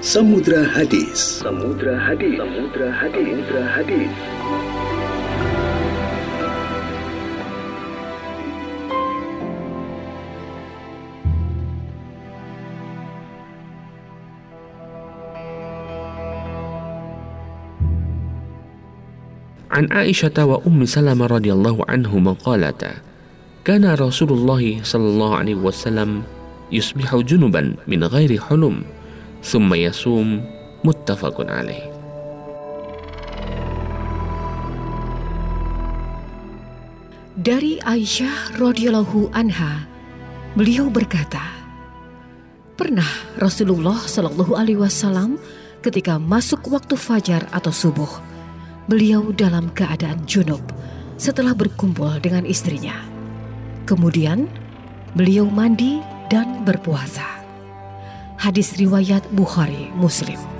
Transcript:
Samudra Hadis. Samudra Hadis. Samudra Hadis. Samudra Hadis. عن عائشة وأم سلمة رضي الله عنهما قالتا كان رسول الله صلى الله عليه وسلم يصبح جنبا من غير حلم ثم يصوم متفق عليه Dari Aisyah radhiyallahu anha, beliau berkata, pernah Rasulullah Shallallahu alaihi wasallam ketika masuk waktu fajar atau subuh, beliau dalam keadaan junub setelah berkumpul dengan istrinya. Kemudian beliau mandi dan berpuasa. Hadis riwayat Bukhari Muslim.